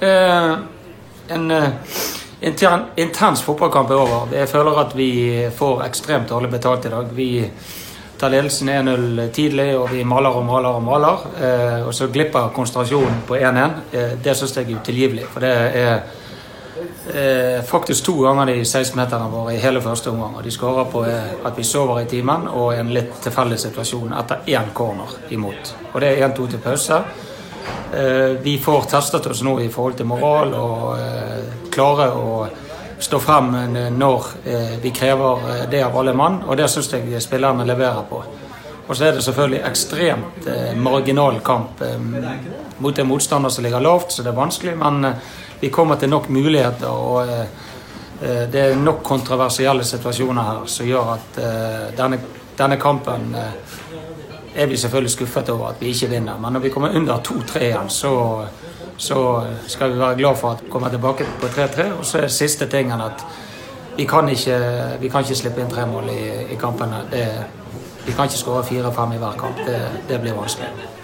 Eh, en eh, intern, intens fotballkamp er over. Jeg føler at vi får ekstremt dårlig betalt i dag. Vi tar ledelsen 1-0 tidlig, og vi maler og maler og maler. Eh, og så glipper konsentrasjonen på 1-1. Eh, det syns jeg er utilgivelig. For det er eh, faktisk to ganger de 16-meterne våre i hele første omgang. Og de skårer på eh, at vi sover i timen og en litt tilfeldig situasjon etter én corner imot. Og det er 1-2 til pause. Eh, vi får testet oss nå i forhold til moral og eh, klare å stå frem når eh, vi krever det av alle mann, og det syns jeg spillerne leverer på. Og så er det selvfølgelig ekstremt marginal kamp mot en motstander som ligger lavt, så det er vanskelig, men vi kommer til nok muligheter. og det er nok kontroversielle situasjoner her som gjør at denne, denne kampen er vi selvfølgelig skuffet over at vi ikke vinner. Men når vi kommer under 2-3 igjen, så, så skal vi være glad for at vi kommer tilbake på 3-3. Og så er siste tingen at vi kan ikke, vi kan ikke slippe inn tre mål i, i kampene. Det, vi kan ikke skåre fire-fem i hver kamp. Det, det blir vanskelig.